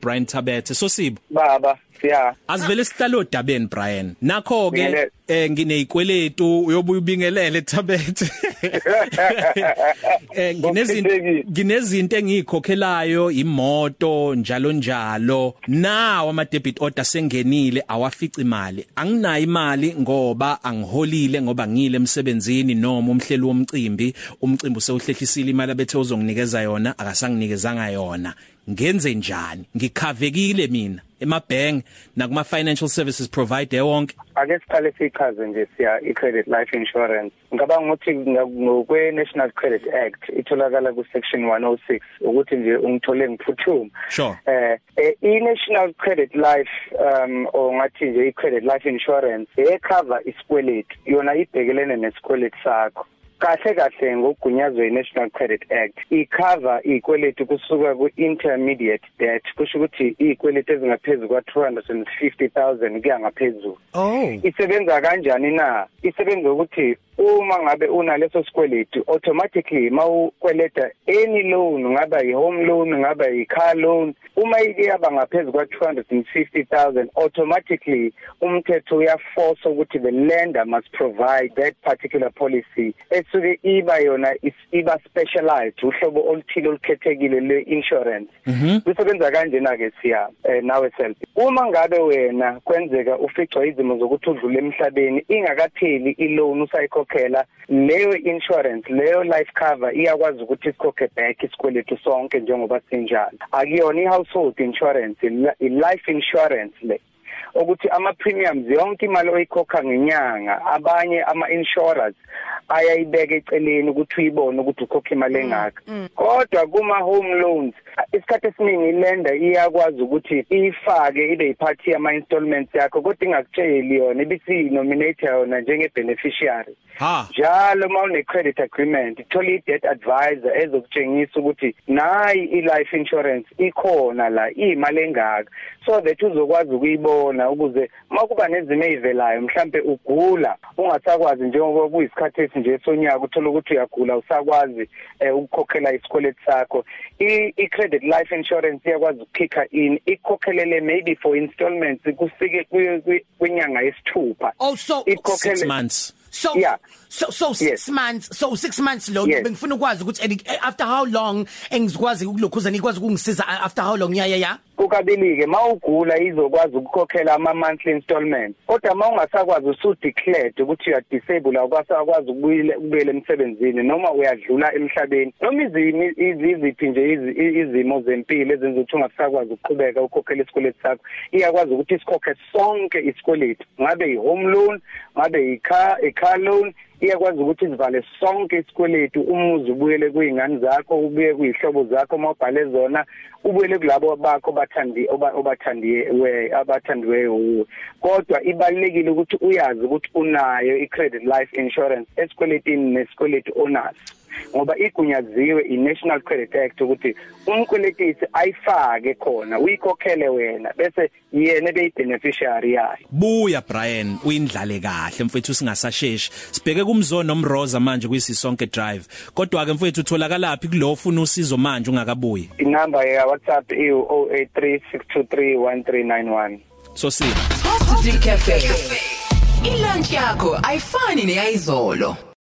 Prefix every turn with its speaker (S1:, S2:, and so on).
S1: Brian Tabethe so sibo
S2: baba siya.
S1: Asivele sihlalo odabeni Brian. Nakho ke eh nginezikweletu uyobuya ubingelele Tabethe eh nginezinto nginezinto engikhokhelayo imoto njalo njalo. Nawo ama debit order sengenile awafici imali anginayo imali ngoba angiholile ngoba ngile emsebenzini noma umhleli womcimbi. Umcimbi usewuhlehlisile imali abethe uzonginikeza yona akasanginikezanga yona. Ngenze njani? Ngikhavekile mina. Emabhank nakuma financial services provider wonke?
S2: Ake siqale sichaze nje siya i-credit life insurance. Ngicabanga ukuthi ngokwe National Credit Act itholakala ku section 106 ukuthi nje ungithole ngiphuthuma.
S1: Sure.
S2: Eh i-National Credit Life um ongathi nje i-credit life insurance ecover isikweletu yona ibhekelene nesikweletu sakho. Kahle kahle ngokugunyazwe iNational Credit Act icover ikweletu kusuka ku-intermediate debt kusho ukuthi ikweletu ezingaphezulu kwa 250000 kuya ngaphezulu.
S1: Oh.
S2: Isebenza kanjani na? Isebenza ukuthi uma ngabe unaleso sikweletu automatically mawukweleta any loan ngaba i-home loan ngaba i-car loan uma iyaba ngaphezulu kwa 250000 automatically umthetho uyaforce ukuthi the lender must provide that particular policy esuke iba yona iba specialized uhlobo oluthile olukhethekile le-insurance kusebenza kanjena ke siya nawe self. Uma ngabe wena kwenzeka uficwa izimo zokuthi udlule emhlabeni ingakapheli i-loan usayikhokhela leyo insurance leyo life cover iyakwazi ukuthi isikhokhe back isikweletu sonke njengoba sinjalo. Akuyona i-household insurance i-life insurance le. Ukuthi ama premiums yonke imali oyikhokha ngenyanga abanye ama insurers ayayibeka eceleni ukuthi uyibone ukuthi ukhokha imali engaka. kodwa kuma home loans isikhathi esiningi ilender iyakwazi ukuthi ifake ibe yiphathi yama installments yakho kodwa ingakutsheli yona ibisi nominate yona njenge beneficiary njalo mawune credit agreement ithola i debt advisor ezokutshengisa ukuthi nayi i life insurance ikhona la imali engaka. So that uzokwazi ukuyibona ukuze makuba nezimo ezivelayo mhlambe ugula ungasakwazi njengoba kuyisikhathi esinje sonyaka uthola ukuthi uyagula usakwazi ukukhokhela isikweletu sakho i credit life insurance iyakwazi ukukhipha in ikhokhelele maybe for installments kusike kwinyanga yesithupha
S1: also 6 months
S3: So yeah. so so 6 yes. months so 6 months lo yes. bengifuna ukwazi ukuthi after how long engizikwazi ukulokhuza nikwazi ukungisiza after how long yeah yeah yeah
S2: kukabili ke mawugula izokwazi ukukhokhela ama monthly installments. Kodwa mawungasakwazi usu declared ukuthi you disable awukwazi ukubuyela ukubuyela emsebenzini noma uyadlula emhlabeni. Noma izimi iziphi nje izimo zempilo ezenza ukuthi ungasakwazi ukuqhubeka ukhokhela isikweletu sakho iyakwazi ukuthi isikhokhe sonke isikweletu. Ngabe i home loan ngabe i car i car loan iyakwazi ukuthi sivale sonke isikweletu umuzi ubuyele kuyingane zakho ubuye kuyihlobo zakho mawubhale zona ubuyele kulabo bakho bathandi obathandiye we abathandiweyo kodwa ibalekile ukuthi uyazi ukuthi unayo i-credit life insurance esikweletini nesikweletu onaso. Ngoba igunyaziwe iNational Credit Act ukuthi umkweletisi ayifake khona uyikhokhele wena bese yena beyibeneficiary yayo
S1: buya Brian uyindlale kahle mfethu singasasheshi. Sibheke kumzono nomroza manje kwisisonke drive. Kodwa ke mfethu utholakalapi kulo ufuna usizo manje ungakabuyi?
S2: Inamba ya WhatsApp i 0836231391
S1: so si
S4: Positive Cafe. Ilunch yakho ayifani neyizolo